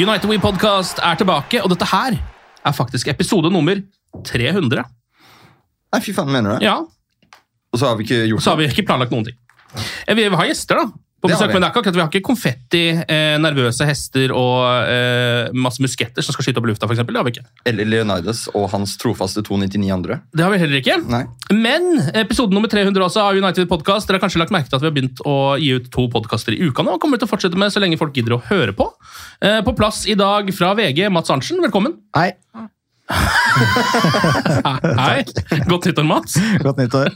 United We Podcast er tilbake, og dette her er faktisk episode nummer 300. Nei, fy faen, mener du det? Ja, Og så har vi ikke gjort Så har vi ikke planlagt noen ting. Eh, Vi har gjester, da. På besøk, vi. men det er ikke akkurat, Vi har ikke konfetti, eh, nervøse hester og eh, masse musketter som skal skyte opp i lufta, for eksempel. Det har vi ikke. Eller Leonidas og hans trofaste 299 andre. Det har vi heller ikke. Nei. Men episode nummer 300 også av United Podcast. Dere har kanskje lagt merke til at vi har begynt å gi ut to podkaster i uka nå. og kommer til å fortsette med så lenge folk gidder å høre på. Eh, På plass i dag fra VG, Mats Arntzen, velkommen. Hei, Hei. Godt nyttår, Mats. godt nyttår.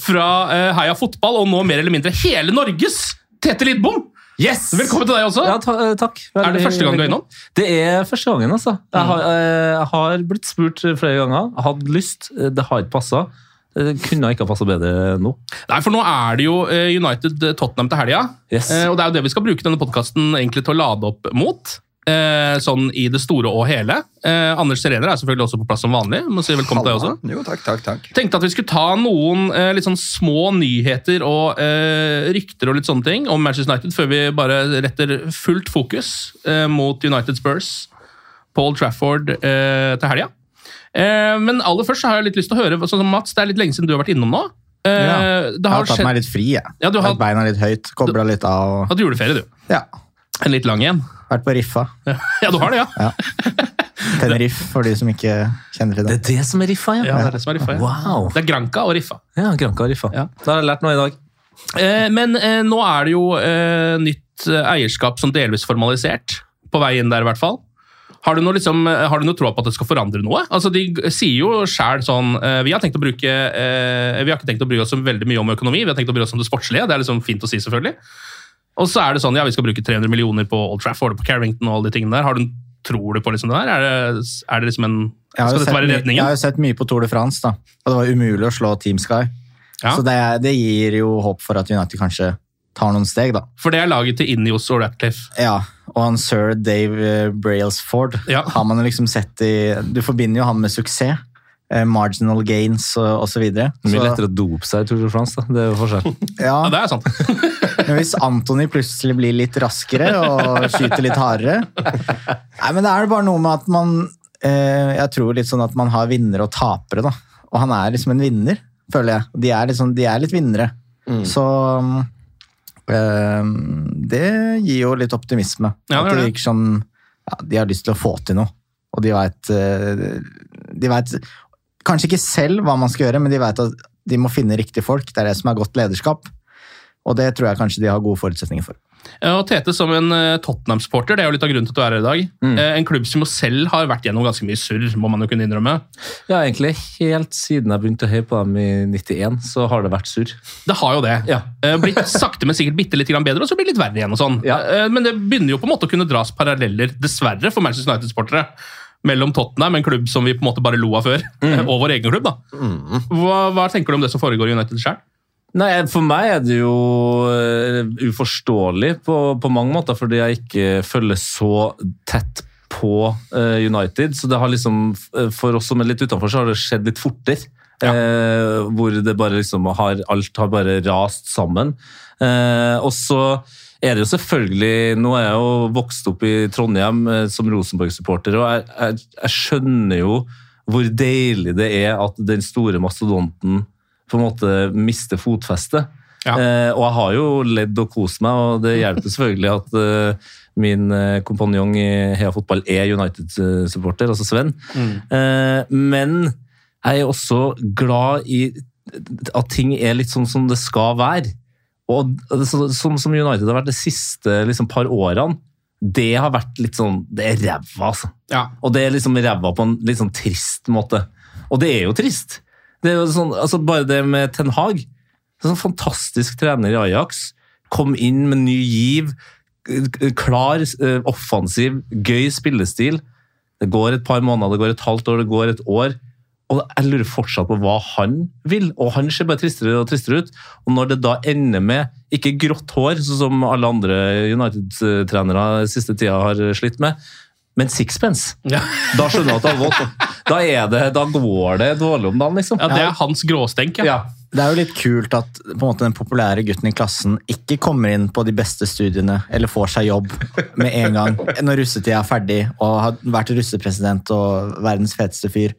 Fra uh, Heia Fotball og nå mer eller mindre hele Norges Tete Lidbom. Yes! Velkommen til deg også. Ja, ta, eh, takk. Er det første gang du er innom? Det er første gangen, altså. Jeg har, eh, jeg har blitt spurt flere ganger. Hadde lyst. Det har ikke passa. Det kunne ikke ha passa bedre nå. Nei, for nå er det jo United Tottenham til helga. Yes. Og det er jo det vi skal bruke denne podkasten til å lade opp mot. Eh, Sånn i det store og hele. Eh, Anders Serener er selvfølgelig også på plass som vanlig. Må si velkommen til deg også. Jo, takk, takk, takk. Tenkte at vi skulle ta noen eh, litt sånn små nyheter og eh, rykter og litt sånne ting om Manchester United før vi bare retter fullt fokus eh, mot United Spurs Paul Trafford eh, til helga. Eh, men aller først så har jeg litt lyst til å høre, sånn som Mats, det er litt lenge siden du har vært innom nå. Eh, Ja. Det Jeg har tatt skjedd meg litt fri, jeg. Ja, du har- Hatt beina litt høyt, kobla litt av. og- Hatt juleferie, du. Ja. En litt lang en. Vært på Riffa. Ja, du har det, ja. Tenerife, for de som ikke kjenner til Det det. er det som er riffa, ja ja det er det som er Riffa. Ja. Wow. Det er Granca og Riffa. Ja, Granca og riffa. Ja. Da har jeg lært noe i dag. Eh, men eh, nå er det jo eh, nytt eh, eierskap som delvis formalisert. På vei inn der, i hvert fall. Har du noe, liksom, eh, har du noe tro på at det skal forandre noe? Altså, De sier jo sjæl sånn eh, Vi har tenkt å bruke eh, Vi har ikke tenkt å bry oss så veldig mye om økonomi, vi har tenkt å bry oss om det sportslige. Det er liksom fint å si, selvfølgelig. Og så er det sånn, ja, vi skal bruke 300 millioner på Old Trafford, på Carrington og alle de tingene der. Har du, tror du på liksom det der? Er det, er det liksom en Skal dette være my- jeg har jo sett mye på Tour de France, da. Og det var umulig å slå Team Sky. Ja. Så det, det gir jo håp for at United kanskje tar noen steg, da. For det er laget til Ineos og Ratcliffe. Ja, og han sir Dave eh, Brailsford Ja. har man liksom sett i Du forbinder jo han med suksess. Eh, marginal gains og osv. Det er mye lettere å dope seg i Tour de France. da. Det er jo forskjell. Ja, Ja, det er sant. Men hvis Anthony plutselig blir litt raskere og skyter litt hardere Nei, men det er bare noe med at man eh, Jeg tror litt sånn at man har vinnere og tapere, da. Og han er liksom en vinner, føler jeg. De er, liksom, de er litt vinnere. Så eh, det gir jo litt optimisme. Ja, det at det det. virker som ja, de har lyst til å få til noe. Og de veit De vet kanskje ikke selv hva man skal gjøre, men de vet at de må finne riktige folk. Det er det som er godt lederskap. Og det tror jeg kanskje de har gode forutsetninger for. Ja, og Tete som en eh, Tottenham-sporter, det er jo litt av grunnen til at du er her i dag. Mm. Eh, En klubb som jo selv har vært gjennom ganske mye surr, må man jo kunne innrømme. Ja, egentlig helt siden jeg begynte å heie på dem i 91, så har det vært surr. Det har jo det. Ja. Eh, Blitt sakte, men sikkert bitte litt bedre, og så blir det litt verre igjen. og sånn. Ja. Men det begynner jo på en måte å kunne dras paralleller, dessverre, for Manchester United-sportere. Mellom Tottenham, en klubb som vi på en måte bare lo av før, Mm. og vår egen klubb. da. Hva, hva tenker du om det som foregår i United sjøl? Nei, For meg er det jo eh, uforståelig på, på mange måter, fordi jeg ikke følger så tett på eh, United. Så det har liksom, eh, for oss som er litt utenfor, så har det skjedd litt fortere. Eh, hvor det bare liksom har, alt har bare rast sammen. Eh, og så er det jo selvfølgelig Nå er jeg jo vokst opp i Trondheim eh, som Rosenborg-supporter, og jeg, jeg, jeg skjønner jo hvor deilig det er at den store mastodonten på en måte mister fotfestet. Eh, og jeg har jo ledd og kost meg, og det hjelper selvfølgelig at eh, min eh, kompanjong i Hea Fotball er United-supporter, altså Sven. Eh, men jeg er også glad i at ting er litt sånn som det skal være. Og som, som United har vært de siste liksom, par årene, det har vært litt sånn Det er ræva, altså. Og det er liksom ræva på en litt sånn trist måte. Og det er jo trist. Det er jo sånn, altså Bare det med Ten Hag. Sånn fantastisk trener i Ajax. Kom inn med ny giv. Klar, eh, offensiv, gøy spillestil. Det går et par måneder, det går et halvt år, det går et år. Og jeg lurer fortsatt på hva han vil, og han ser bare tristere og tristere ut. Og når det da ender med, ikke grått hår, sånn som alle andre United-trenere siste tida har slitt med, men sixpence. Da skjønner jeg at det er vått. Da, er det, da går det dårlig om dagen, liksom. Ja, det er hans gråstenk, ja. Det er jo litt kult at på en måte, den populære gutten i klassen ikke kommer inn på de beste studiene eller får seg jobb med en gang når russetida er ferdig og har vært russepresident og verdens feteste fyr.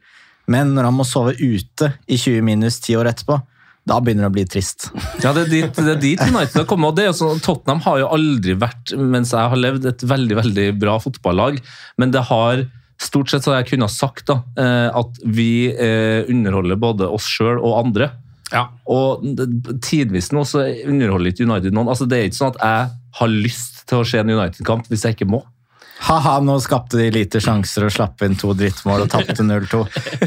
Men når han må sove ute i 20 minus ti år etterpå, da begynner det å bli trist. Ja, det er dit, det er dit United har kommet. og det er sånn, Tottenham har jo aldri vært, mens jeg har levd, et veldig veldig bra fotballag. Men det har stort sett så har jeg kunnet sagt da, eh, at vi eh, underholder både oss sjøl og andre. Ja. Og tidvis nå så underholder ikke United noen. Altså, det er ikke sånn at jeg har lyst til å se en United-kamp hvis jeg ikke må. Ha-ha, nå skapte de lite sjanser og slapp inn to drittmål og tapte 0-2.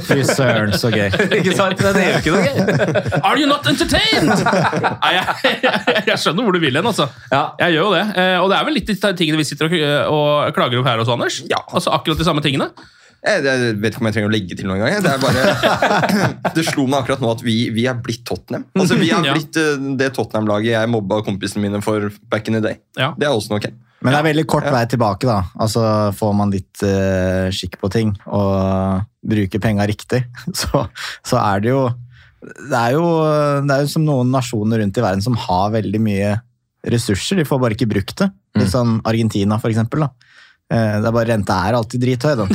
Fy søren, så gøy. ikke sant? Det er jo ikke noe gøy. Are you not entertained? Nei, jeg, jeg, jeg skjønner hvor du vil hen, altså. Jeg gjør jo det. Eh, Og det er vel litt de tingene vi sitter og, og klager over her hos Anders. Ja. Altså Akkurat de samme tingene. Jeg, jeg vet ikke om jeg trenger å legge til noe engang. Det, er bare, det slo meg akkurat nå at vi, vi er blitt Tottenham. Altså, vi har blitt eh, det Tottenham-laget jeg mobba kompisene mine for back in the day. Det er også noe. Men det er veldig kort vei tilbake, da. Altså Får man litt uh, skikk på ting og bruker penga riktig, så, så er det jo det er jo Det er jo som noen nasjoner rundt i verden som har veldig mye ressurser, de får bare ikke brukt det. Litt sånn Argentina, for eksempel. Da. Eh, Det er bare Renta er alltid drithøy, da.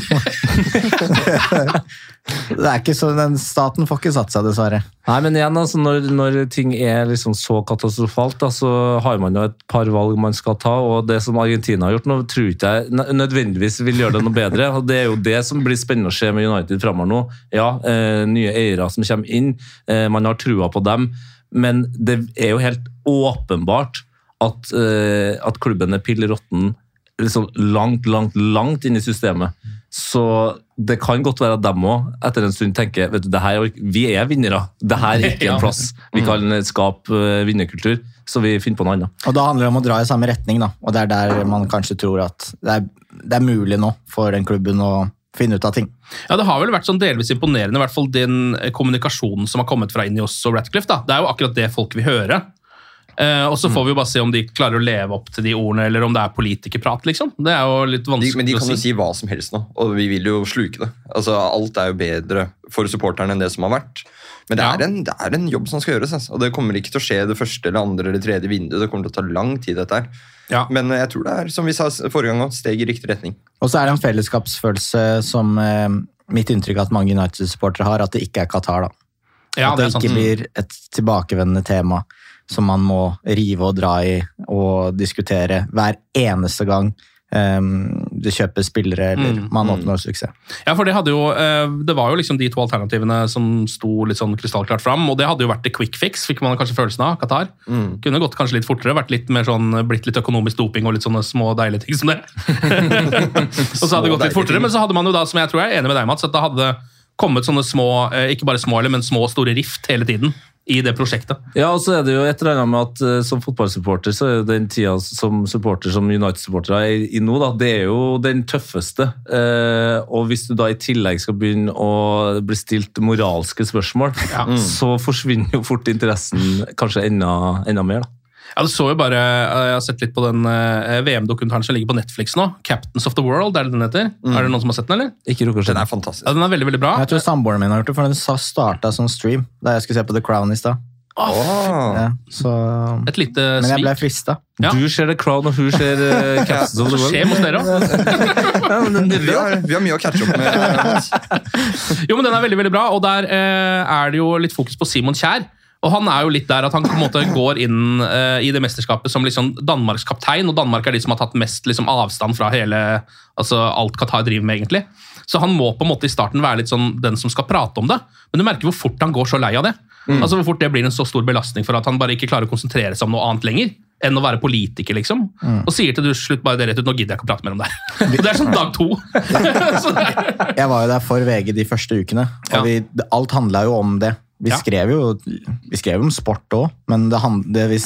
det er ikke så, den Staten får ikke satt seg, dessverre. Nei, men igjen, altså, når, når ting er liksom så katastrofalt, da, så har man jo et par valg man skal ta. og Det som Argentina har gjort nå, tror ikke jeg nø- nødvendigvis vil gjøre det noe bedre. og Det er jo det som blir spennende å se med United fremover nå. Ja, eh, Nye eiere som kommer inn, eh, man har trua på dem. Men det er jo helt åpenbart at, eh, at klubben er pill råtten liksom langt, langt, langt inn i systemet. Så det kan godt være at dem òg etter en stund tenker vet du, det her, er- vi er vinnere. Det her er ikke en plass vi kan skape eh, vinnerkultur, så vi finner på noe annet. Og da handler det om å dra i samme retning, da. Og det er der man kanskje tror at det er, det er mulig nå for den klubben å finne ut av ting. Ja, Det har vel vært sånn delvis imponerende, i hvert fall den eh, kommunikasjonen som har kommet fra Ineos og Ratcliffe. da. Det er jo akkurat det folk vil høre. Eh, og så får vi jo bare se om de klarer å leve opp til de ordene, eller om det er politikerprat, liksom. Det er jo litt vanskelig De, men de å kan jo si hva som helst nå, og vi vil jo sluke det. Altså, Alt er jo bedre for supporterne enn det som har vært. Men det, er, en, det er en jobb som skal gjøres, altså. og det kommer ikke til å skje det første eller andre eller tredje vinduet. Det kommer til å ta lang tid, dette her. Men jeg tror det er, som vi sa forrige gang, steg i riktig retning. Og så er det en fellesskapsfølelse som eh, mitt inntrykk at mange United-supportere har, at det ikke er Qatar. da. Ja, at det det, sant. ikke blir et tilbakevendende tema som man må rive og dra i og diskutere hver eneste gang um, du kjøper spillere eller Mm, man mm. oppnår suksess. Ja, for det, jo, eh, det var jo liksom de to alternativene som sto litt sånn krystallklart fram, og det hadde jo vært the quick fix, fikk man kanskje følelsen av, Qatar. Mm. Kunne gått kanskje litt fortere, vært litt mer sånn, blitt litt økonomisk doping og litt sånne små deilige ting som det. og så hadde det gått litt fortere, men så hadde man jo da, som jeg tror jeg er enig med deg, Mats, at da hadde det kommet sånne små, eh, ikke bare små, men små og store rift hele tiden i det prosjektet. Ja, og så er det jo et eller annet med at eh, som fotballsupporter, så er jo den tida som supporter som United-supportere er i nå, da, det er jo den tøffeste. Eh, og hvis du da i tillegg skal begynne å bli stilt moralske spørsmål, så forsvinner jo fort interessen kanskje enda, enda mer, da. Ja, du så jo bare, eh, Jeg har sett litt på den eh, VM-dokumentaren som ligger på Netflix nå. 'Captains of the World', er det den heter? Er det noen som har sett den, eller? Ikke rukker Den er fantastisk. Ja, Den er veldig veldig bra. Jeg tror samboeren min har gjort det, for den starta som stream da jeg skulle se på The Crown i stad. Åh. Ja, så... Et lite Men jeg ble svik. frista. Ja. Du ser The Crown, og hun ser uh, Captains of the World. skjer hos dere òg? Ja, men den- Vi har, mye å catche opp med. Jo, men den er veldig veldig bra, og der eh, er det jo litt fokus på Simon Kjær. Og han er jo litt der at han på en måte går inn uh, i det mesterskapet som liksom Danmarks kaptein, og Danmark er de som har tatt mest liksom, avstand fra hele, altså alt Qatar driver med, egentlig. Så han må på en måte i starten være litt sånn den som skal prate om det. Men du merker hvor fort han går så lei av det. Altså Hvor fort det blir en så stor belastning for at han bare ikke klarer å konsentrere seg om noe annet lenger. Enn å være politiker, liksom. Og sier til du slutt bare det rett ut, nå gidder jeg ikke å prate mer om det her. Det er sånn dag to. Jeg var jo der for VG de første ukene, og Ja. vi, alt handla jo om det. Vi Ja. skrev jo vi skrev om sport òg, men det, det vi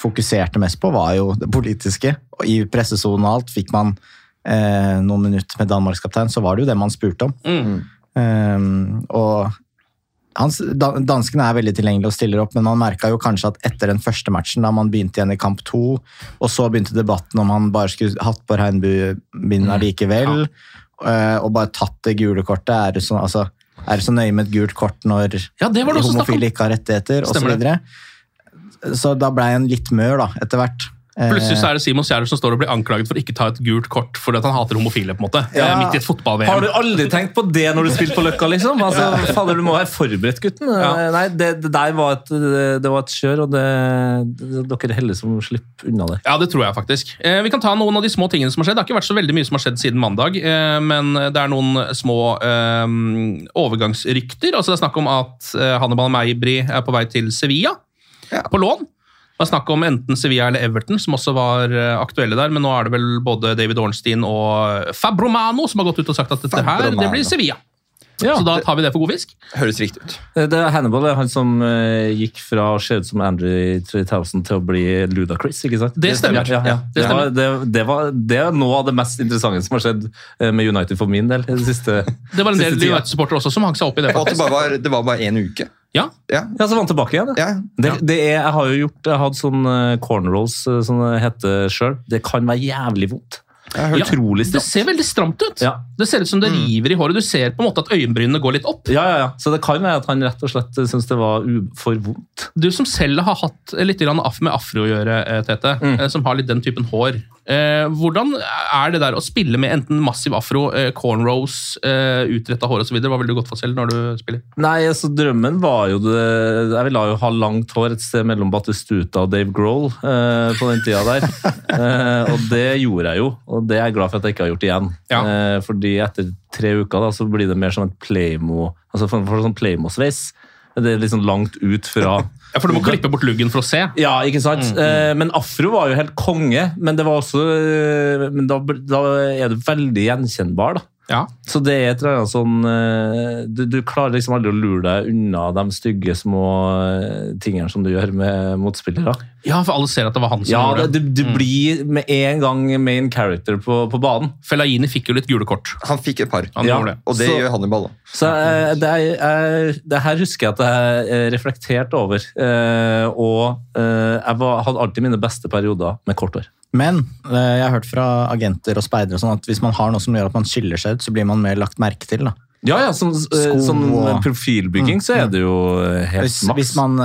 fokuserte mest på, var jo det politiske. Og I pressesonen og alt fikk man eh, noen minutter med Danmarkskaptein, så var det jo det man spurte om. mm. Um, og hans, danskene er veldig tilgjengelige og stiller opp, men man merka jo kanskje at etter den første matchen, da man begynte igjen i kamp to, og så begynte debatten om han bare skulle hatt på regnbuebinda likevel, ja. og bare tatt det gule kortet. Er det sånn altså, er så nøye med et gult kort når Ja, homofile ikke har rettigheter, osv.? Så, så da ble jeg en litt mør, da, etter hvert. Eh, Plutselig så er det Simon Kjær som står og blir anklaget for å ikke ta et gult kort fordi han hater homofile. på en måte. Ja. Eh, Midt i et fotball-VM. Har du aldri tenkt på det når du spilte på Løkka, liksom? Altså, fader, du må være forberedt, gutten. Ja. Nei, det, det der var et, det var et kjør, og det, det, dere er heldige som slipper unna det. Ja, det tror jeg faktisk. Eh, vi kan ta noen av de små tingene som har skjedd. Det har ikke vært så veldig mye som har skjedd siden mandag, eh, men det er noen små eh, overgangsrykter. Altså Det er snakk om at eh, Hannibal Meibri er på vei til Sevilla, på lån. Det er snakk om enten Sevilla eller Everton, som også var eh, aktuelle der, men nå er det vel både David Ornstein og Fabromano som har gått ut og sagt at dette her, det blir Sevilla. Så da tar vi det for god fisk. Høres riktig ut. Det er Hannibal det er han som eh, gikk fra å se ut som Andrew 3000 til å bli Ludacris, ikke sant? Det stemmer. Ja, ja, ja. Det Det, var, det, det, var, det er noe av det mest interessante som har skjedd eh, med United for min del. Det siste, Det var en del. United-supportere også som hang seg opp i det. Og det faktisk. bare var, det var bare én uke. Ja, Ja. Ja, så vant tilbake igjen. ja. Det, det er, jeg har jo gjort, jeg hatt sånn eh, cornrows, eh, som det heter sjøl. Det kan være jævlig vondt. Ja. Det ser veldig stramt ut. Ja. Det ser ut som det river i håret. Du ser på en måte at øyenbrynene går litt opp. Ja, ja, ja. Så det kan være at han rett og slett syns det var for vondt. Du som selv har hatt litt grann aff med afro å gjøre, eh, Tete, Mm. eh, som har litt den typen hår. Eh, hvordan er det der å spille med enten massiv afro, eh, cornrows, eh, utretta hår osv.? Hva ville du gått for selv når du spiller? Nei, altså drømmen var jo det Jeg ville jo ha langt hår et sted mellom Batistuta og Dave Grohl eh, på den tida der. eh, og det gjorde jeg jo, og det er jeg glad for at jeg ikke har gjort igjen. Ja. Eh, fordi etter tre uker da, så blir det mer som et Playmo Altså for, for sånn Playmo-sveis. Det er liksom langt ut fra Ja, For du må klippe bort luggen for å se. Ja, ikke sant? Eh, men afro var jo helt konge, men det var også eh, Men da, da er du veldig gjenkjennbar, da. Ja. Så det er et eller annet sånn eh, du, du klarer liksom aldri å lure deg unna de stygge små eh, tingene som du gjør med motspillere. ja, for alle ser at det var han som Ja, gjorde det, Du, du, mm. blir med en gang main character på, på banen. Fellaini fikk jo litt gule kort. Han fikk et par. Han Ja. det. Og det Så- gjør Hannibal òg. Så uh, det, er, eh, det her husker jeg at jeg reflekterte over. Uh, og uh, jeg var, hadde alltid mine beste perioder med kort hår. Men eh, jeg har hørt fra agenter og speidere sånn at hvis man har noe som gjør at man skiller seg ut, så blir man mer lagt merke til. da. Ja, ja, som, som profilbygging så er det jo eh, helt Hvis, maks. hvis man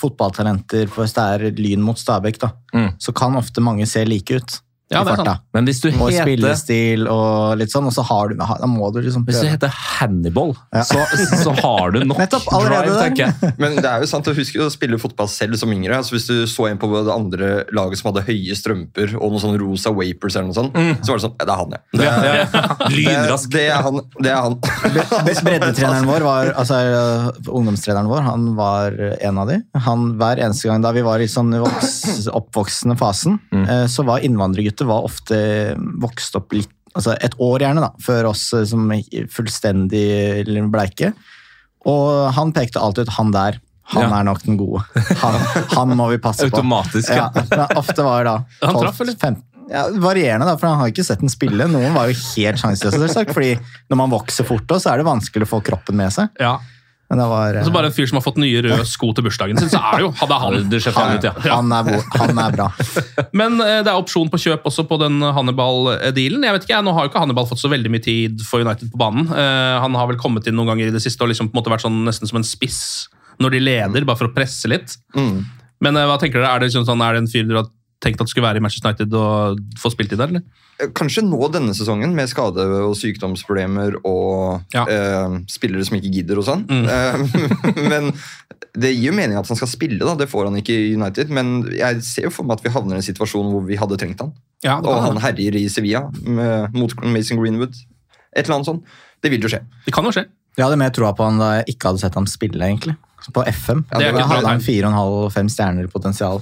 Fotballtalenter, hvis det er Lyn mot Stabæk, da, Mm. så kan ofte mange se like ut. Ja, i det er farta. Men hvis du Og heter spillestil og litt sånn, og så har du, da må du liksom Hvis du heter Hannibal, Ja. så, så har du nok Nettopp, drive, tenker jeg. Men det er jo sant, du husker å spille fotball selv som yngre. altså Hvis du så en på det andre laget som hadde høye strømper og noen sånne rosa wapers eller noe sånt, så var det sånn Ja, det er han, ja. Det, Ja, ja. Lynrask. det er han. Det er han. Breddetreneren vår var, altså ungdomstreneren vår, han var en av de. Han, hver eneste gang da vi var i sånn voks, oppvoksende fasen, Mm. eh, så var innvandrergutter var ofte vokst opp litt altså et år gjerne, da, før oss eh, som fullstendig bleike. Og han pekte alltid ut han der. Han Ja. er nok den gode. Han, han må vi passe på. Automatisk, ja. ja. Ofte var det da Han 12, traff, eller? 15, ja, Varierende, da, for han har ikke sett den spille. Noen var jo helt sjanseløse, fordi når man vokser fort, også, så er det vanskelig å få kroppen med seg. Ja. Men det var eh, Og så bare en fyr som har fått nye røde sko til bursdagen sin, så er jo hadde han. Du ut, ja. han, er, bo- han er bra. Men eh, det er opsjon på kjøp også på den Hannibal-dealen. Jeg vet ikke, jeg, Nå har jo ikke Hannibal fått så veldig mye tid for United på banen. Eh, han har vel kommet inn noen ganger i det siste og liksom på en måte vært sånn, nesten som en spiss når de leder, bare for å presse litt. Mm. Men eh, hva tenker dere? Er det, liksom sånn, er det en fyr dere har tenkt at skulle være i Manchester United og få spilt i der, eller? Kanskje nå denne sesongen, med skade- og sykdomsproblemer og Ja. eh, spillere som ikke gidder og sånn. Mm. Eh, men det gir jo mening at han skal spille, da. Det får han ikke i United. Men jeg ser jo for meg at vi havner i en situasjon hvor vi hadde trengt han. Ja, Og han herjer i Sevilla med, mot Mason Greenwood. Et eller annet sånt. Det vil jo skje. Det kan jo skje. Jeg hadde mer troa på han da jeg ikke hadde sett ham spille, egentlig. På FM. Det er ikke hadde han tegn. fire og en halv, fem stjerner potensial.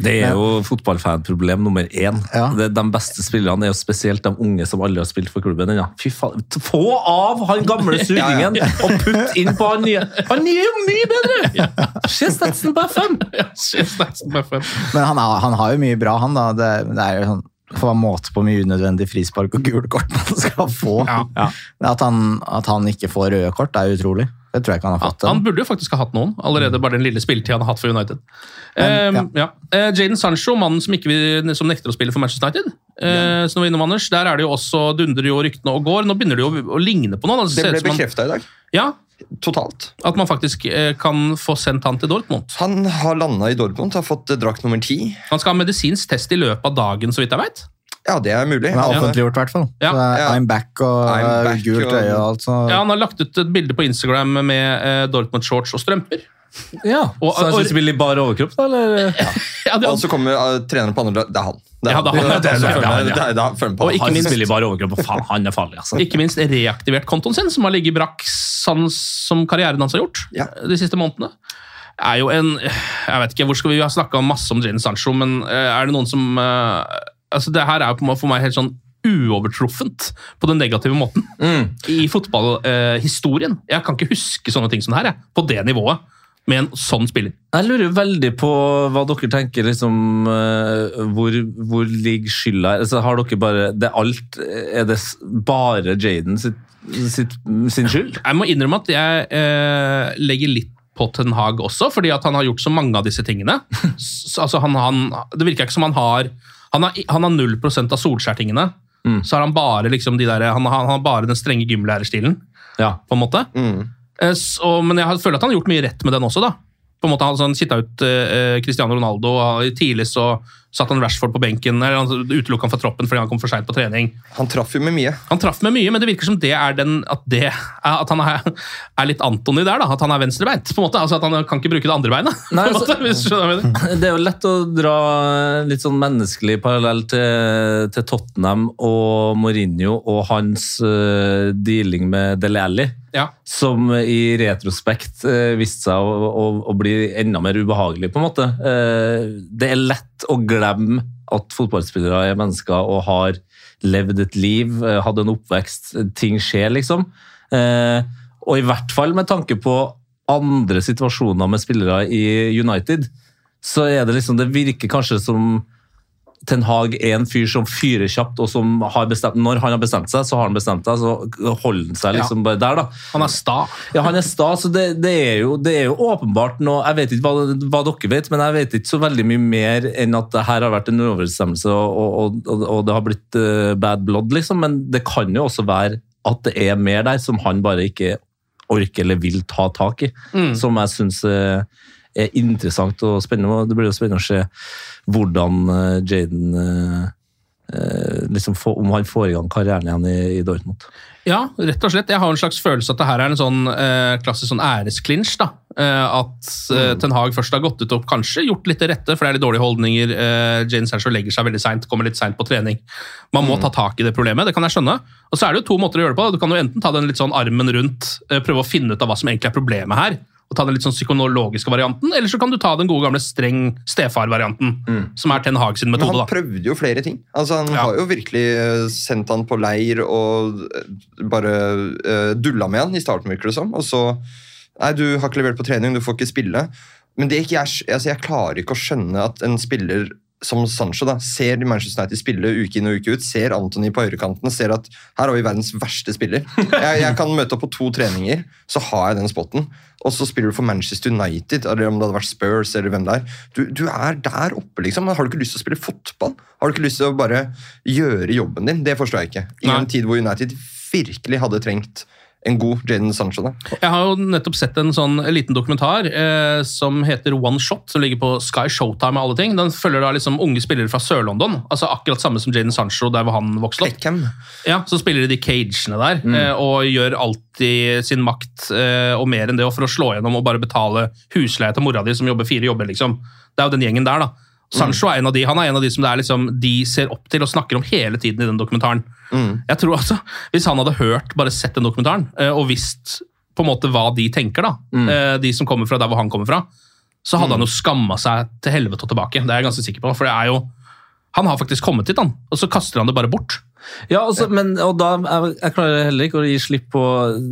Det er jo fotballfanproblem nummer én. Ja. Det, de beste spillerne er jo spesielt de unge som aldri har spilt for klubben ennå. Faen, Få av han gamle sugingen og putt inn på han nye! Han nye er jo mye bedre! Se statsen på FM! Ja. Men han, har- han har jo mye bra, han. da. Det, det er jo sånn på en måte på mye unødvendig frispark og gule kort man skal få. Ja. At, han, at han ikke får røde kort, er utrolig. Det tror jeg ikke han har fått. Han burde jo faktisk ha hatt noen, allerede bare den lille spilletida han har hatt for United. Men, Um, ja. Jaden Jadon Sancho, mannen som, ikke vil, som nekter å spille for Manchester United. Eh, som du var innom, Anders, Der er det jo også dundrer jo ryktene og går. Nå begynner det jo å, ligne på noen. Altså, Det ble bekrefta i dag. Ja, Totalt. At man faktisk eh, kan få sendt han til Dortmund. Han har landa i Dortmund, har fått eh, drakt nummer ti. Han skal ha medisinsk test i løpet av dagen, så vidt jeg vet. Ja, det er mulig. Han er offentliggjort, i hvert fall. Ja. Så Ja. I'm back og I'm uh, back gult øye og alt. Så. Ja, Han har lagt ut et bilde på Instagram med eh, Dortmund-shorts og strømper. Ja, Og- Så han og- skal spille i bar overkropp, da? eller? Ja, det, Og så kommer uh, treneren på andre Det er han. Det er Ja, han. Og han. ikke minst- spiller i bar overkropp, og faen, han er farlig, altså. ikke minst reaktivert kontoen sin, som har ligget brakk sans som karrieren hans har gjort Ja. de siste månedene. Er jo en Jeg vet ikke, hvor skal Vi vi har snakka masse om Jane Sancho, men eh, er det noen som eh, altså Det her er for meg helt sånn uovertruffent på den negative måten i fotballhistorien. jeg kan ikke huske sånne ting som det her, jeg, på det nivået, med en sånn spiller. Jeg lurer veldig på hva dere tenker, liksom, eh, hvor, hvor ligger skylda her? Altså, har dere bare, det alt, Er det bare Jaden sitt, sitt, sin skyld? Jeg må innrømme at jeg eh, legger litt på Ten Hag også, fordi at han har gjort så mange av disse tingene. Altså han, han, det virker ikke som han har Han har, han har 0% av Solskjær-tingene. Så har han bare liksom de der, han, har- han har bare den strenge gymlærerstilen, Ja. på en måte. Mm. Eh, så, men jeg føler at han har gjort mye rett med den også, da. På en måte Han sånn, kitta ut uh, Cristiano Ronaldo, og tidlig så satt han Rashford på benken. eller Han utelukka han fra troppen fordi han kom for seint på trening. Han traff jo med mye. Han traff med mye, men det virker som det er den, at, det, at han er, er litt Antony der. da, At han er venstrebeint. på en måte, altså At han kan ikke bruke det andre beinet. Nei, måte, altså- hvis du skjønner hva jeg mener. Det er jo lett å dra litt sånn menneskelig parallell til, til Tottenham og Mourinho og hans uh, dealing med Dele Alli. Ja. Som i retrospekt uh, viste seg å, å, å bli enda mer ubehagelig, på en måte. Uh, det er lett å glemme at fotballspillere er mennesker og har levd et liv, uh, hatt en oppvekst. Ting skjer, liksom. Eh, og i hvert fall med tanke på andre situasjoner med spillere i United, så er det liksom Det virker kanskje som Ten Hag er en fyr som fyrer kjapt, og som har bestemt Når han har bestemt seg, så har han bestemt seg, så holder han seg liksom bare der, da. Han er sta. Ja, han er sta, så det, det, er jo, det er jo åpenbart noe Jeg vet ikke hva, hva dere vet, men jeg vet ikke så veldig mye mer enn at det her har vært en overstemmelse, og, og, og, og det har blitt uh, bad blood, liksom. Men det kan jo også være at det er mer der som han bare ikke orker eller vil ta tak i. Som jeg syns er interessant og spennende. og Det blir jo spennende å se hvordan eh, Jaden eh, eh, liksom få, Om han får i gang karrieren igjen i, i Dortmund. Ja, rett og slett. Jeg har en slags følelse at det her er en sånn eh, klassisk sånn æresklinsj. da. Eh, at eh, Ten Hag først har gått ut og kanskje gjort litt til rette, for det er litt dårlige holdninger. Eh, Jane Sancho legger seg veldig seint, kommer litt seint på trening. Man må ta tak i det problemet, det kan jeg skjønne. Og så er det jo to måter å gjøre det på. Du kan jo enten ta den litt sånn armen rundt, prøve å finne ut av hva som egentlig er problemet her, og ta den litt sånn psykologiske varianten, eller så kan du ta den gode gamle streng stefar-varianten, som er Ten Hag sin metode. Men han prøvde jo flere ting. Altså, han Ja. har jo virkelig eh, sendt han på leir og eh, bare uh, dulla med han i starten, virker det som. Og så Nei, du har ikke levert på trening, du får ikke spille. Men det ikke jeg, altså, jeg klarer ikke å skjønne at en spiller som Sancho da, ser Manchester United spille uke inn og uke ut, ser Anthony på høyrekanten, ser at her har vi verdens verste spiller. Jeg, jeg kan møte opp på to treninger, så har jeg den spotten. Og så spiller du for Manchester United, eller om det hadde vært Spurs, eller hvem det er. Du, du er der oppe, liksom. Har du ikke lyst til å spille fotball? Har du ikke lyst til å bare gjøre jobben din? Det forstår jeg ikke. I Nei. en tid hvor United virkelig hadde trengt en god Jadon Sancho. da. Jeg har jo nettopp sett en sånn liten dokumentar eh, som heter One Shot, som ligger på Sky Showtime. og alle ting. Den følger da liksom unge spillere fra Sør-London, altså akkurat samme som Jadon Sancho der hvor han vokste opp. Beckham. Ja, Så spiller de de cagene der, eh, og gjør alltid sin makt eh, og mer enn det og for å slå gjennom og bare betale husleie til mora di som jobber fire jobber. liksom. Det er jo den gjengen der, da. Sancho er en av de han er en av de som det er liksom, de ser opp til og snakker om hele tiden i den dokumentaren. Jeg tror altså, Hvis han hadde hørt, bare sett den dokumentaren eh, og visst på en måte hva de tenker, da, mm. de som kommer fra der hvor han kommer fra, så hadde han jo skamma seg til helvete og tilbake. Det er jeg ganske sikker på. For det er jo Han har faktisk kommet hit, han, og så kaster han det bare bort. Ja, altså, men, og da, jeg, jeg klarer heller ikke å gi slipp på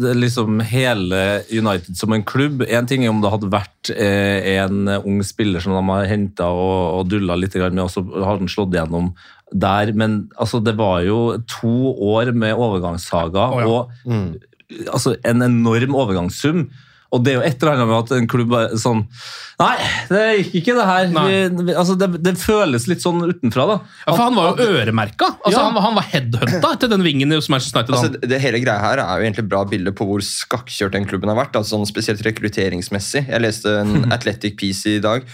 det, liksom hele United som en klubb. En ting er om det hadde vært eh, en ung spiller som de har henta og, og dulla litt med, og så har den slått igjennom der, men altså, det var jo to år med overgangssaga oh, ja. og altså, en enorm overgangssum. Og det er jo et eller annet med at en klubb er sånn Nei, det gikk ikke, det her. Vi, vi, altså, det, det føles litt sånn utenfra, da. Ja, for Han var jo øremerka. Altså, Ja. han, var- han var headhunta etter den vingen i Manchester United. Altså, det, det hele greia her er jo egentlig et bra bilde på hvor skakkjørt den klubben har vært. Altså, sånn spesielt rekrutteringsmessig. Jeg leste en Athletic piece i dag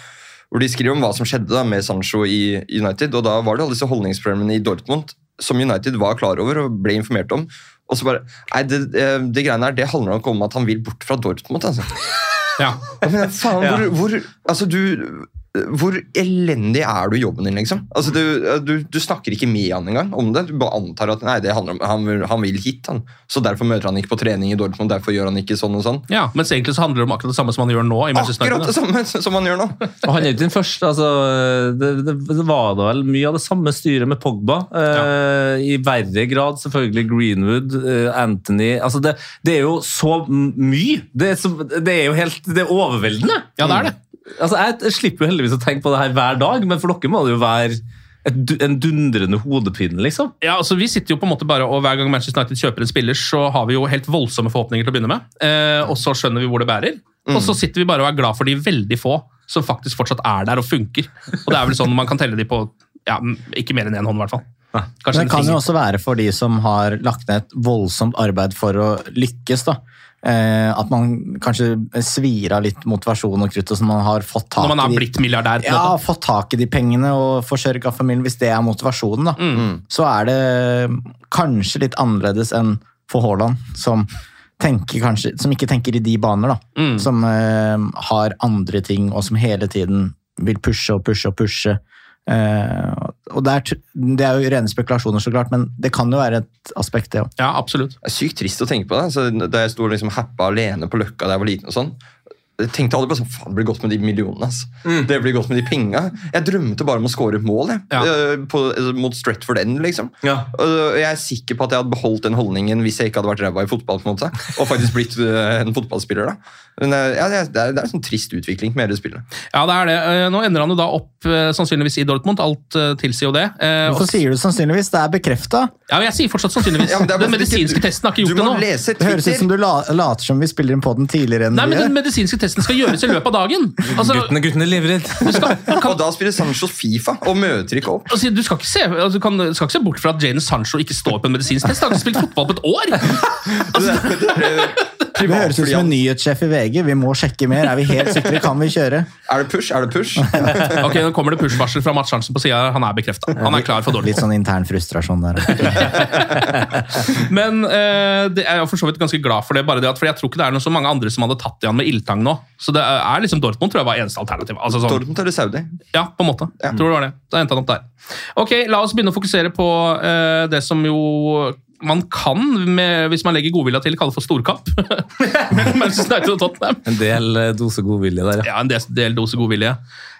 hvor de skriver om hva som skjedde da med Sancho i United. og Da var det alle disse holdningsproblemene i Dortmund som United var klar over og ble informert om. Og så bare, nei, det, eh, det greiene her, det handler nok om at han vil bort fra Dortmund. altså. Ja. Ja, men faen, hvor, hvor, altså du, hvor elendig er du i jobben din, liksom? Altså, du, du, du snakker ikke med han engang om det. Du bare antar at nei, det handler om, han, vil- han vil hit, han. Så derfor møter han ikke på trening i Dortmund, derfor gjør han ikke sånn og sånn. ja, Mens egentlig så handler det om akkurat det samme som han gjør nå. i Manchester Akkurat det samme som han gjør nå! Og han er jo ikke den første. altså, det, det, det var da vel mye av det samme styret med Pogba. Eh, I verre grad selvfølgelig Greenwood, eh, Anthony altså det, det er jo så mye! Det er, så, det er jo helt det er overveldende! Ja, det er det. Altså, jeg, slipper jo heldigvis å tenke på det her hver dag, men for dere må det jo være et, en dundrende hodepine, liksom. Ja, altså Vi sitter jo på en måte bare, og Hver gang Manchester United kjøper en spiller, så har vi jo helt voldsomme forhåpninger til å begynne med. Eh, og så skjønner vi hvor det bærer. Og så sitter vi bare og er glad for de veldig få som faktisk fortsatt er der og funker. Og det er vel sånn man kan telle de på ja, ikke mer enn én hånd, i hvert fall. Kanskje Men det kan jo også være for de som har lagt ned et voldsomt arbeid for å lykkes. da. Eh, at man kanskje svir av litt motivasjon og krutt, og så man har fått tak i. Når man er blitt milliardær. Ja, måte. fått tak i de pengene og forsørga familien, hvis det er motivasjonen, da. Mm. Så er det kanskje litt annerledes enn for Haaland, som, kanskje, som ikke tenker i de baner, da. Mm. Som eh, har andre ting, og som hele tiden vil pushe og pushe og pushe. Eh, og det er, det er jo rene spekulasjoner, så klart, men det kan jo være et aspekt, det òg. Ja, absolutt. Det er sykt trist å tenke på det. Så da jeg sto liksom happa alene på Løkka da jeg var liten, og sånn, jeg tenkte aldri på sånn, faen, det blir godt med de millionene. ass. Det blir godt med de penga. Jeg drømte bare om å score et mål jeg, Ja. eh, på, mot Stretford End. liksom. Ja. Og jeg er sikker på at jeg hadde beholdt den holdningen hvis jeg ikke hadde vært ræva i fotball. på en måte, Og faktisk blitt eh, en fotballspiller. da. Men eh, ja, det, er, det er det er en sånn trist utvikling med hele spillet. Ja, det er det. Eh, Nå ender han jo da opp eh, sannsynligvis i Dortmund. Alt eh, tilsier jo det. Eh, Hvorfor sier du sannsynligvis? Det er bekrefta. Ja, men jeg sier fortsatt sannsynligvis. Ja, men det bare den medisinske testen har ikke Du gjort det nå. lese Det høres ut som du la, later som vi spiller inn på den tidligere enn Nei, men Den medisinske testen skal gjøres i løpet av dagen. Altså, Guttene, guttene kan, Og da spiller Sancho Fifa og møter ikke opp. altså, du, skal ikke se, altså, kan, skal ikke se bort fra at Jane Sancho ikke står på en medisinsk test. Han har ikke spilt fotball på et år! Det høres ut som en nyhetssjef i VG. Vi må sjekke mer. Er vi helt sikre? Kan vi kjøre? Er det push? Er det push? Ok, Nå kommer det push-varsel fra Mats Hansen på sida. Han er bekrefta. Han er klar for dårlig. Litt sånn intern frustrasjon der. Men eh, det er jeg for så vidt ganske glad for det. bare det at, for Jeg tror ikke det er noe så mange andre som hadde tatt i han med ildtang nå. Så det er liksom Dortmund tror jeg var eneste alternativ. Altså sånn, Dortmund eller Saudi? Ja, på en måte. Tror det var det. Da endte han opp der. Ok, La oss begynne å fokusere på uh, det som jo man kan, med, hvis man legger godvilja til, kalle for storkamp. En del eh, dose godvilje der, ja. Ja, en del, del dose godvilje.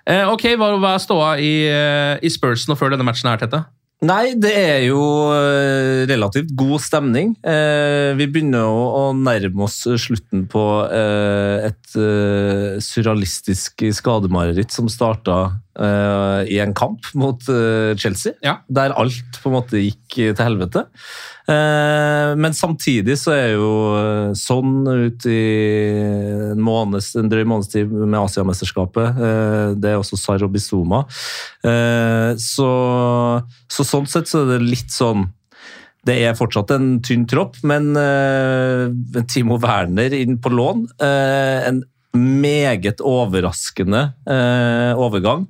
Uh, ok, hva, hva er ståa i, uh, i Spursen og før denne matchen her, Tette? Nei, det er jo eh, relativt god stemning. Eh, vi begynner å, nærme oss slutten på eh, et eh, surrealistisk skademareritt som starta eh, i en kamp mot uh, Chelsea, Ja. der alt på en måte gikk til helvete. Eh, men samtidig så er jo sånn ut i en, måneds, en drøy måneds tid med Asiamesterskapet. Det er også Sarro Bizuma. Eh, så, så sånn sett så er det litt sånn det er fortsatt en tynn tropp, men Timo Werner inn på lån. en meget overraskende overgang,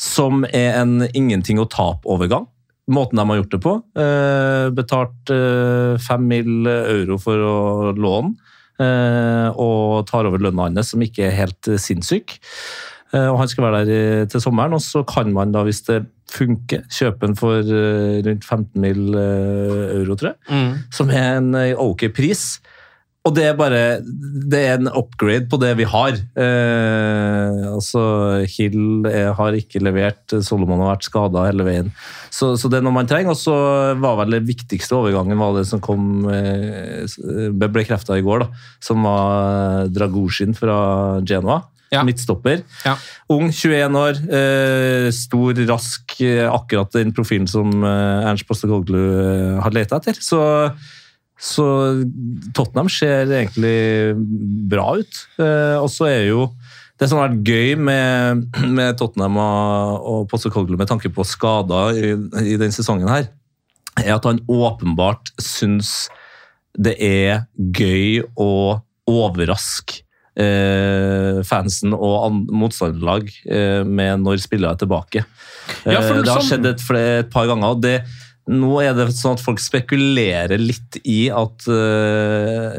som er en ingenting å tape-overgang. Måten de har gjort det på. Eh, betalt eh, fem mill. euro for å låne, eh, og tar over lønna hans, som ikke er helt eh, sinnssyk. Eh, og Han skal være der til sommeren, og så kan man da, hvis det funker, kjøpe den for eh, rundt 15 mill. euro, tror jeg. Som er en eh, ok pris. Og det er bare det er en upgrade på det vi har. Eh, altså, Hill er, har ikke levert, Solomon har vært skada hele veien. Så, så det er noe man trenger. Og så var vel det viktigste overgangen var det som kom eh, ble krefta i går, da, som var Dragosjin fra Genoa. Ja. Midtstopper. Ja. Ung, 21 år, eh, stor, rask, eh, akkurat den profilen som eh, Ernst Postekoglu eh, har leta etter. Så, så Tottenham ser egentlig bra ut. Eh, og så er jo det som har vært gøy med, med Tottenham og, og Postekoglu med tanke på skader i, i denne sesongen, her, er at han åpenbart syns det er gøy å overraske eh, fansen og an- motstanderlag eh, med når spillere er tilbake. Ja, Eh, det har sånn- skjedd et, flere, et par ganger. og det nå er det sånn at folk spekulerer litt i at uh,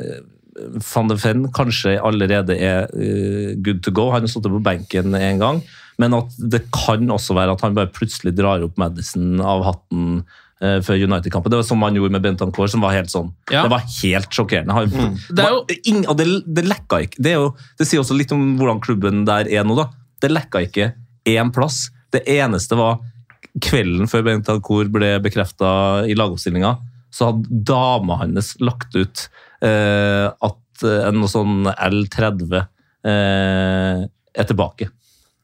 van de Ven kanskje allerede er uh, good to go. Han har sittet på benken en gang, men at det kan også være at han bare plutselig drar opp Madison av hatten uh, før United-kampen. Det var som han gjorde med Bentancourt, som var helt sånn. Ja. Det var helt sjokkerende. Han, Det er jo- ing- og det, det lekka ikke. Det, er jo, det sier også litt om hvordan klubben der er nå, da. Det lekka ikke én plass. Det eneste var kvelden før Bentancourt ble bekrefta i lagoppstillinga, så hadde dama hans lagt ut eh, at en sånn L30 eh, er tilbake.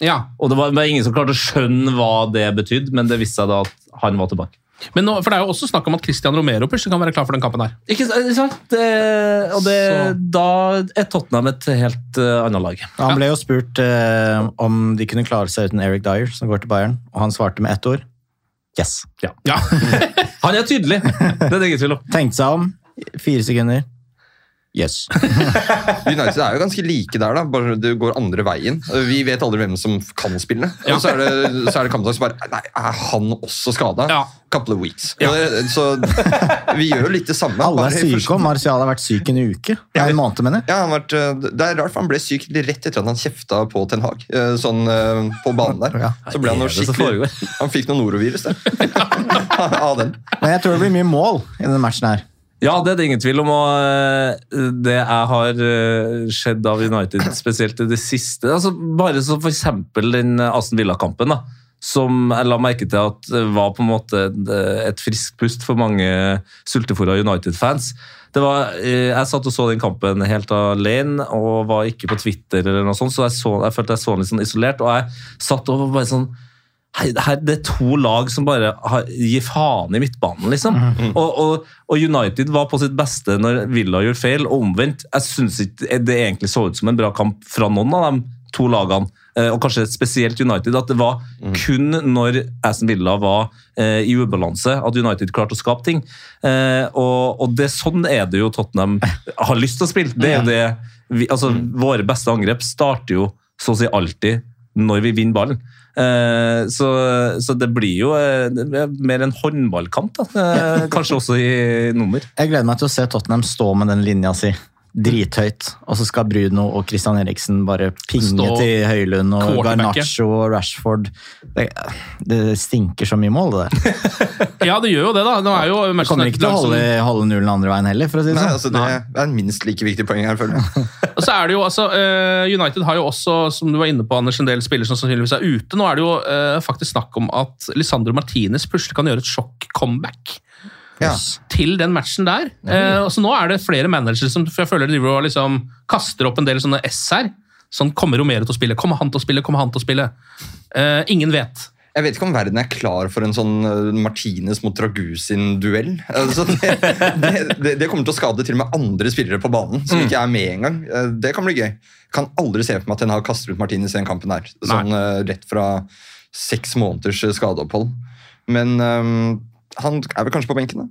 Ja. Og det var, det var ingen som klarte å skjønne hva det betydde, men det viste seg da at han var tilbake. Men nå, for Det er jo også snakk om at Christian Romero plutselig kan være klar for den kampen. her. Ikke sant? Det, og det, da er Tottenham et helt uh, annet lag. Han ble jo spurt uh, om de kunne klare seg uten Eric Dyer, som går til Bayern, og han svarte med ett ord. Yes. Ja. Han er tydelig! Det er det ingen tvil om. Tenkte seg om. Fire sekunder. Yes. United er jo ganske like der, da. bare det går andre veien. Vi vet aldri hvem som kan spille. Og så er det, så er det kampdag som bare Nei, er han også skada? Ja. Couple of weeks. Ja. Så vi gjør jo litt det samme. Alle er syke, og Marcial har vært syk en uke. Ja, en måned, mener jeg. Ja, han vært, eh, det er rart, for han ble syk rett etter at han kjefta på Ten Hag. eh, Sånn eh, på banen der. Ja. Så ble han noe skikkelig? Han fikk noe norovirus, det. Av den. Men jeg tror det blir mye mål i denne matchen her. Ja, det er det ingen tvil om. og eh, Det jeg har skjedd av United, spesielt i det siste altså Bare så for eksempel den Aston Villa-kampen, som jeg la merke til at var på en måte et, et friskt pust for mange sultefòra United-fans. Var, eh, Jeg satt og så den kampen helt alene og var ikke på Twitter, eller noe sånt, så jeg, så, jeg følte jeg så den litt sånn isolert. Og jeg satt og var bare sånn Her, det er to lag som bare har, gir faen i midtbanen, liksom. Og, og, og United var på sitt beste når Villa gjorde feil, og omvendt. Jeg syns ikke det egentlig så ut som en bra kamp fra noen av de to lagene. Eh, Og kanskje spesielt United. At det var kun når Aston Villa var eh, i ubalanse at United klarte å skape ting. Eh, og, og det, sånn er det jo Tottenham har lyst til å spille. Det er det vi, altså, Våre beste angrep starter jo så å si alltid når vi vinner ballen. Eh, så, så det blir jo eh, er mer en håndballkamp, da. Eh, kanskje også i nummer. Jeg gleder meg til å se Tottenham stå med den linja si drithøyt, og så skal Bruno og Christian Eriksen bare pinge Stå til Høylund og. Garnaccio og Rashford. Det, det stinker så mye mål, det der. Ja, det gjør jo det, da. Det er jo Det kommer ikke til å holde, holde nullen andre veien heller, for å si det sånn. altså, det er en minst like viktig poeng her, føler jeg. Og så er det jo, altså, eh, United har jo også, som du var inne på, Anders, en del spillere som sannsynligvis er ute. Nå er det jo eh, faktisk snakk om at Lisandro Martinez plutselig kan gjøre et sjokk-comeback. Ja. Til den matchen der. Eh, så Nå er det flere managere som jeg føler driver og liksom kaster opp en del sånne S her. Sånn, Kommer Romero til å spille? Kommer han til å spille? Kommer han til å spille? Eh, ingen vet. Jeg vet ikke om verden er klar for en sånn uh, Martinez mot Dragusin-duell. Altså, det, det, det, kommer til å skade til og med andre spillere på banen som ikke er med engang. Uh, Det kan bli gøy. Kan aldri se for meg at en har kastet ut Martinez i den kampen der. Sånn Nei. rett fra seks måneders skadeopphold. Men um, han er vel kanskje på benken, da.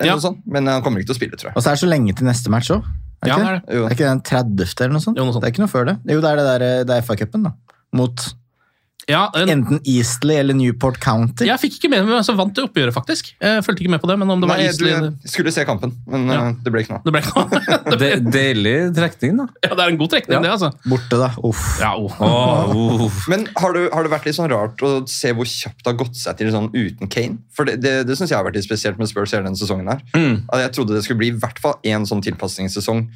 Eller Ja. noe sånt. Men han kommer ikke til å spille, tror jeg. Og så er det så lenge til neste match òg. Er, Ja, er det? det. Er ikke det den 30. eller noe sånt? Jo, noe sånt. Det er ikke noe før det. Jo, det er det der, det er FA-cupen, da. Mot Ja, en, enten Eastley eller Newport County. jeg fikk ikke med meg hvem som vant det oppgjøret, faktisk. Jeg fulgte ikke med på det, men om det var Eastley... du, Eastleigh jeg skulle se kampen, men Ja. uh, det ble ikke noe. Det ble ikke noe. De, deilig trekning, da. Ja, det er en god trekning, det, altså. Borte, da. Uff. Ja, oh. Åh, uff. Men har, du, har det vært litt sånn rart å se hvor kjapt det har gått seg til sånn uten Kane? For Det, det, det synes jeg har vært litt spesielt med Spurs hele denne sesongen. her. At Jeg trodde det skulle bli i hvert fall én sånn tilpasningssesong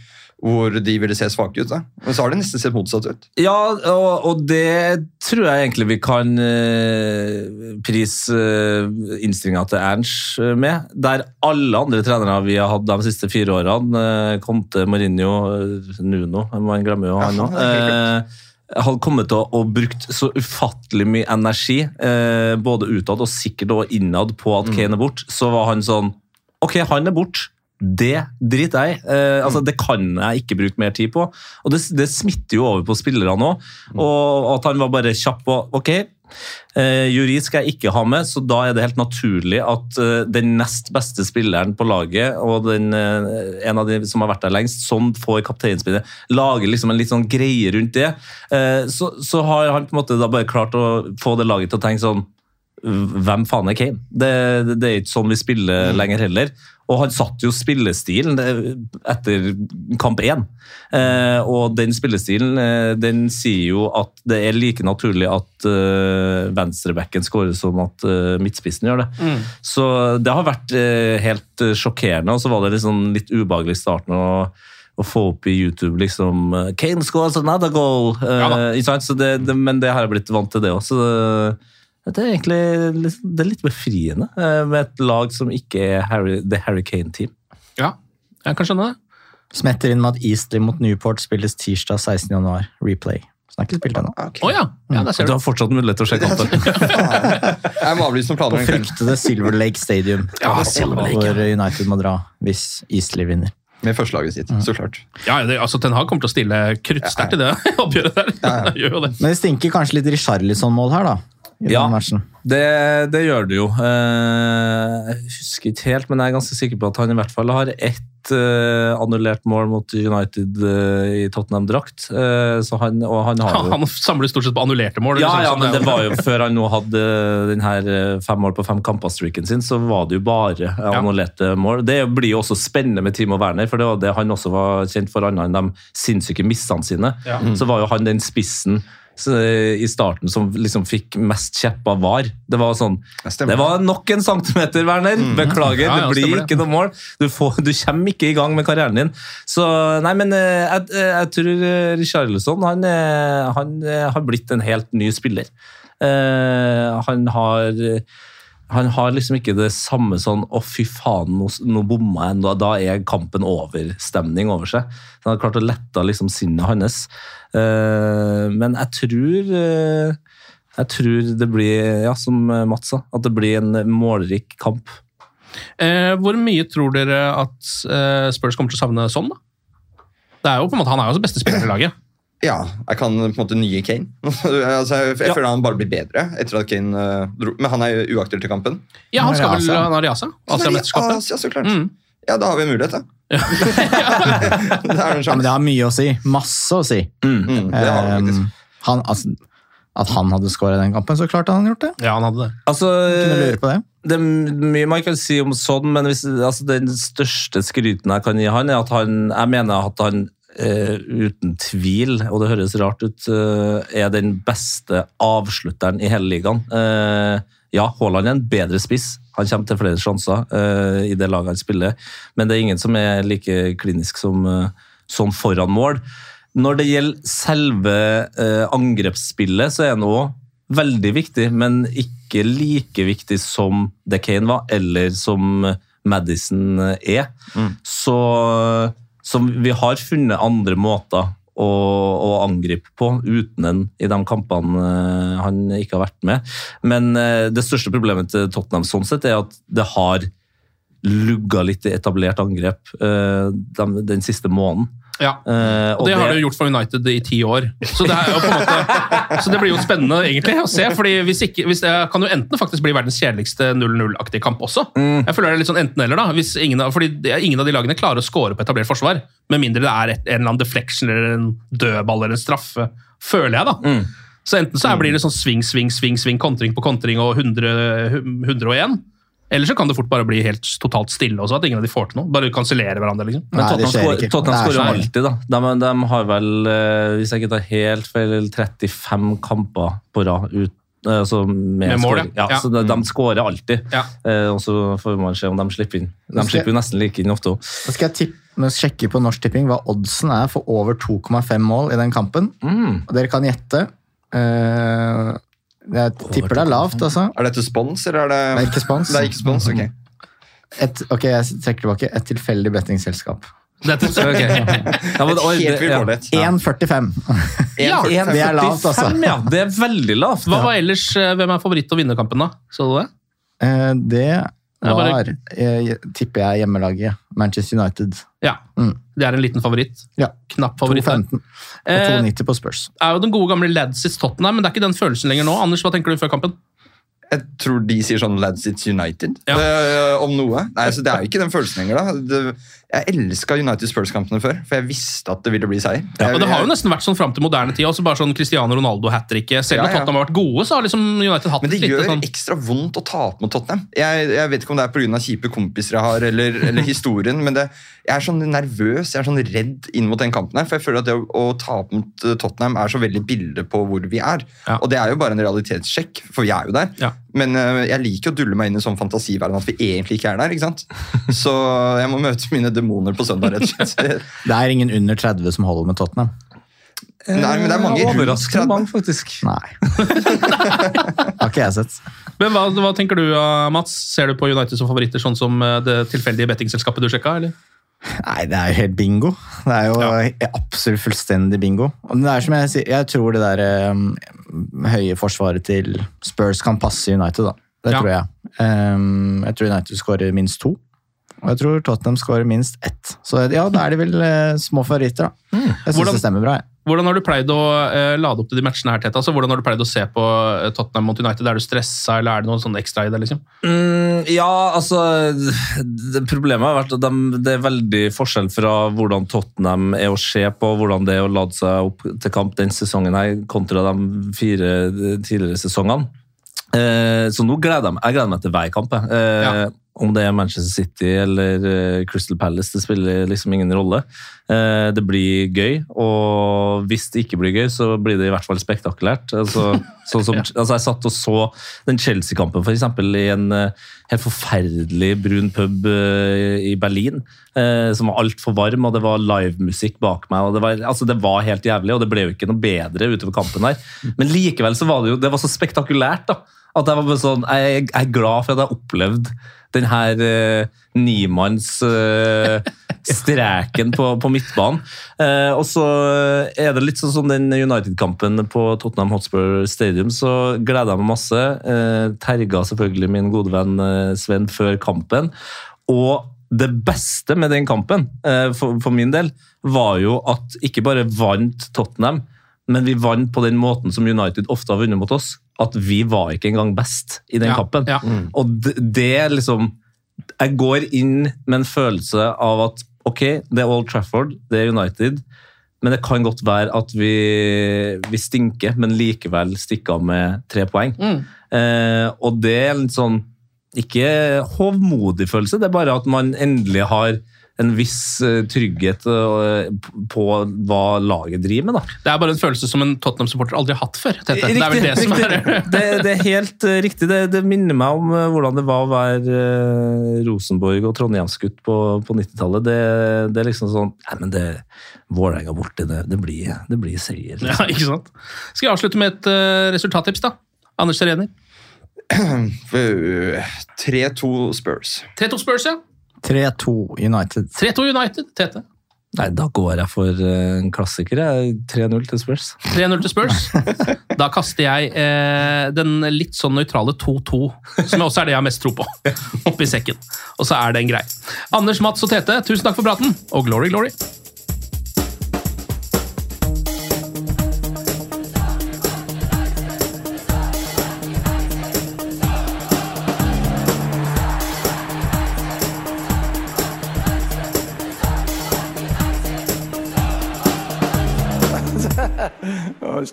hvor de ville se svake ut. da. Men så har det nesten sett motsatt ut. Ja, og, og det tror jeg egentlig vi kan uh, prise uh, innstillinga til Ernst eh, med. Der alle andre trenere vi har hatt de siste fire årene, eh, Conte, Mourinho, eh, Nuno Man glemmer jo han helt hadde kommet til å og brukt så ufattelig mye energi, eh, både utad og sikkert også innad, på at Kane er borte, så var han sånn Ok, han er borte. Det driter jeg. Eh, altså, det kan jeg ikke bruke mer tid på. Og det, det smitter jo over på spillerne òg. Og at han var bare kjapp på Ok, eh, Juri skal jeg ikke ha med, så da er det helt naturlig at eh, den nest beste spilleren på laget, og den, eh, en av de som har vært der lengst, sånn får kapteinspillet, lager liksom en litt sånn greie rundt det. Eh, så, så har han på en måte da bare klart å få det laget til å tenke sånn hvem faen er Kane? Det, det, det er ikke sånn vi spiller lenger heller. Og han satte jo spillestilen eh, etter kamp én. Eh, og den spillestilen eh, den sier jo at det er like naturlig at eh, venstrebacken skårer som at eh, midtspissen gjør det. Så det har vært eh, helt sjokkerende, og så var det liksom litt ubehagelig i starten. å å få opp i YouTube liksom Kane scores another goal! Ja. Så det, det, men det har jeg blitt vant til, det òg. Så det, det er egentlig litt, det er litt befriende eh, med et lag som ikke er Harry, The Harry Kane-team. Ja, jeg kan skjønne det. Smetter inn med at Eastley mot Newport spilles tirsdag 16. januar. Replay. Så det er ikke spilt ennå. Å ja. ja, der ser Du du. har fortsatt mulighet til å sjekke opp det. Jeg må avlyse noen På planer. På fryktede Silver Lake Stadium. Ja, Silver Lake, Hvor United må dra hvis Eastley vinner. Med førstelaget sitt, så klart. Ja, det, altså, Ten Hag kommer til å stille kruttsterkt i det oppgjøret der. Han gjør jo det. Men det stinker kanskje litt Richarlison-mål her, da. I Ja. den matchen. Det, det gjør det jo. Eh, Jeg husker ikke helt, men jeg er ganske sikker på at han i hvert fall har ett eh, annullert mål mot United eh, i Tottenham-drakt. Eh, så han, og han har jo Han samler stort sett på annullerte mål. Ja, liksom, ja, men det var jo før han nå hadde den her fem mål på fem kamper-streaken sin, så var det jo bare annullerte mål. Det blir jo også spennende med Timo Werner, for det var det han også var kjent for, annet enn de sinnssyke missene sine. Så var jo han den spissen i starten som liksom fikk mest kjepp av VAR. Det var sånn. Det var nok en centimeter, Werner! Beklager, Ja, ja, det blir det. ikke noe mål. Du, får, du kommer ikke i gang med karrieren din. Så nei, men eh, jeg, jeg tror eh, Richarlison han, eh, han eh, har blitt en helt ny spiller. Eh, han har han har liksom ikke det samme sånn 'å, fy faen, nå, nå bomma jeg', da, da er kampen over-stemning over seg. Han har klart å lette liksom sinnet hans. Eh, men jeg tror eh, Jeg tror det blir, ja, som Mats sa, at det blir en målrik kamp. Eh, hvor mye tror dere at eh, Spurs kommer til å savne sånn, da? Det er jo på en måte, Han er jo også beste spiller i laget. Ja, jeg kan på en måte nye Kane. altså, jeg jeg Ja. føler han bare blir bedre etter at Kane uh, dro. Men han er jo uaktuell til kampen. Ja, Han skal vel han har i Asiamesterskapet. Asia, så klart. Mm. Ja, da har vi en mulighet, da. det er en Ja, men det har mye å si. Masse å si. Mm, det har vi faktisk. Um, han, altså, at han hadde skåra den kampen, så klart hadde han gjort det. Ja, han hadde det. Altså, Kunne lure på det. det er mye man kan si om sånn, men hvis, altså, den største skryten jeg kan gi han, er at han Jeg mener at han Uh, uten tvil, og det høres rart ut, uh, er den beste avslutteren i hele ligaen. Uh, ja, Haaland er en bedre spiss. Han kommer til flere sjanser uh, i det laget han spiller, men det er ingen som er like klinisk som uh, sånn foran mål. Når det gjelder selve uh, angrepsspillet, så er han òg veldig viktig, men ikke like viktig som det Kane var, eller som Madison er. Så, så vi har funnet andre måter å, å angripe på uten en i de kampene eh, han ikke har vært med. Men eh, det største problemet til Tottenham sånn sett er at det har lugga litt i etablert angrep eh, den, den siste måneden. Ja. uh, Og det har det jo gjort for United i ti år. Så det, måte, så det blir jo spennende egentlig å se. fordi hvis ikke, hvis Det kan jo enten faktisk bli verdens kjedeligste 0-0-aktige kamp også. Jeg føler det er litt sånn enten-eller. da. Hvis ingen, fordi det ingen av de lagene klarer å score på etablert forsvar. Med mindre det er et, en eller annen deflection eller en dødball eller en straffe. Føler jeg, da. Så enten så blir det sånn sving, sving, sving, sving, kontring på kontring og 100, 101. Eller så kan det fort bare bli helt totalt stille også, at ingen av de får til noe. Bare kansellere hverandre, liksom. Men Nei, Tottenham er skårer jo alltid, da. De, de har vel, eh, hvis jeg ikke tar helt feil, 35 kamper på rad ut, eh, altså med, Med mål, ja. ja. Så de, de skårer alltid. Ja. Eh, og så får man se om de slipper inn. De skal- slipper jo nesten like inn ofte òg. Da skal jeg tippe, sjekke på Norsk Tipping hva oddsen er for over 2,5 mål i den kampen. Mm. Og dere kan gjette. Eh, jeg tipper det er lavt, altså. Er dette spons, eller er det Det er ikke spons. Det er ikke spons, ok. Et, ok, jeg trekker tilbake. Et tilfeldig bettingselskap. Dette, Ok. Ja, men, oi, det- ja. vilkårlig. 1,45. Ja, Det er lavt, altså. 1,45, ja. Det er veldig lavt. Hva var ellers, eh, Hvem er favoritt å vinne kampen, da? Så du det? Eh, Det Ja, bare- eh, tipper jeg, hjemmelaget. Manchester United. Ja. Mm. Det er en liten favoritt. Ja. Knapp favoritt. der. 2,15 og Eh, 2,90 på Spurs. er jo den gode gamle Ladsis Tottenham, men det er ikke den følelsen lenger nå. Anders, hva tenker du før kampen? Jeg tror de sier sånn Lads It's United Ja. eh, om noe. Nei, så Det er jo ikke den følelsen lenger. da. Det, jeg elska United Spurs-kampene før, for jeg visste at det ville bli seier. Ja, Og Det har jo nesten vært sånn fram til moderne tid. også bare sånn Cristiano Ronaldo hat tricket. Selv om Ja, ja. Tottenham har vært gode, så har liksom United hatt litt Men det et gjør sånn ekstra vondt å tape mot Tottenham. Jeg, jeg vet ikke om det er pga. kjipe kompiser jeg har, eller, eller historien, men det, jeg er sånn nervøs, jeg er sånn redd inn mot den kampen her. For jeg føler at det å, å tape mot Tottenham er så veldig bilde på hvor vi er. Ja. Og det er jo bare en realitetssjekk, for vi er jo der. Men eh, jeg liker å dulle meg inn i sånn fantasiverden at vi egentlig ikke er der. ikke sant? Så jeg må møte mine demoner på søndag, rett og slett. Det er ingen under 30 som holder med Tottenham. Nei, men det er mange rundt Overraskende mange, faktisk. Nei. Har ikke jeg sett. Men hva, hva tenker du, uh, Mats? Ser du på United som favoritter, sånn som det tilfeldige bettingselskapet du sjekka? eller? Nei, det er jo helt bingo. Det er jo absolutt fullstendig bingo. Og det er som Jeg sier, jeg tror det der um, høye forsvaret til Spurs kan passe United. da. Det Ja. tror jeg. Um, jeg tror United skårer minst to. Og jeg tror Tottenham skårer minst ett. Så ja, da er de vel uh, små favoritter, da. Jeg syns det stemmer bra. jeg. Hvordan har du pleid å uh, lade opp til de matchene her, Teta? Altså, hvordan har du pleid å se på uh, Tottenham mot United? Er du stressa, eller er det noe sånn ekstra i det? liksom? Mm, ja, altså det, Problemet har vært at de, det er veldig forskjell fra hvordan Tottenham er å se på, hvordan det er å lade seg opp til kamp den sesongen her, kontra de fire tidligere sesongene. Eh, så nå gleder jeg meg, jeg gleder meg til hver kamp. Eh, Ja. Om det er Manchester City eller eh, Crystal Palace, det spiller liksom ingen rolle. Eh, det blir gøy, og hvis det ikke blir gøy, så blir det i hvert fall spektakulært. Altså, sånn som, altså jeg satt og så den Chelsea-kampen eksempel, i en eh, helt forferdelig brun pub i Berlin, som var altfor varm, og det var livemusikk bak meg. og det var, altså det var helt jævlig, og det ble jo ikke noe bedre utover kampen her. Men likevel så var det jo det var så spektakulært. da, at jeg var bare sånn, jeg, jeg er glad for at jeg har opplevd den her uh, nimannsstreken uh, på, på midtbanen. Uh, og så er det litt sånn som den United-kampen på Tottenham Hotspur Stadium, så gleder jeg meg masse. Eh, terga selvfølgelig min gode venn eh, Sven før kampen. Og det beste med den kampen, eh, for, for min del, var jo at ikke bare vant Tottenham, men vi vant på den måten som United ofte har vunnet mot oss. At vi var ikke engang best i den Ja, kampen. ja. Og det, det liksom Jeg går inn med en følelse av at ok, det er Old Trafford, det er United. Men det kan godt være at vi, vi stinker, men likevel stikker av med tre poeng. Eh, og det er en sånn ikke hovmodig følelse, det er bare at man endelig har en viss eh, trygghet eh, på hva laget driver med. da. Det er bare en følelse som en Tottenham-supporter aldri har hatt før. Tete. det er vel det som er det, det er helt eh, riktig. Det, det minner meg om hvordan det var å være Rosenborg og Trondheimsgutt på, på 90-tallet. Det, det er liksom sånn Nei, men det Vålerenga borti, det, det, blir, det blir seier. Ja, liksom. ikke sant? Skal jeg avslutte med et uh, resultattips, da? Anders Serener. 3-2 Spurs. 3-2 Spurs, ja. 3-2 United. 3-2 United. Tete. Nei, da går jeg for eh, en klassiker. 3-0 til Spurs. 3-0 til Spurs. Da kaster jeg eh, den litt sånn nøytrale 2-2, som også er det jeg har mest tro på, oppi sekken. Og så er det en grei. Anders, Mats og Tete, tusen takk for praten, og glory, glory!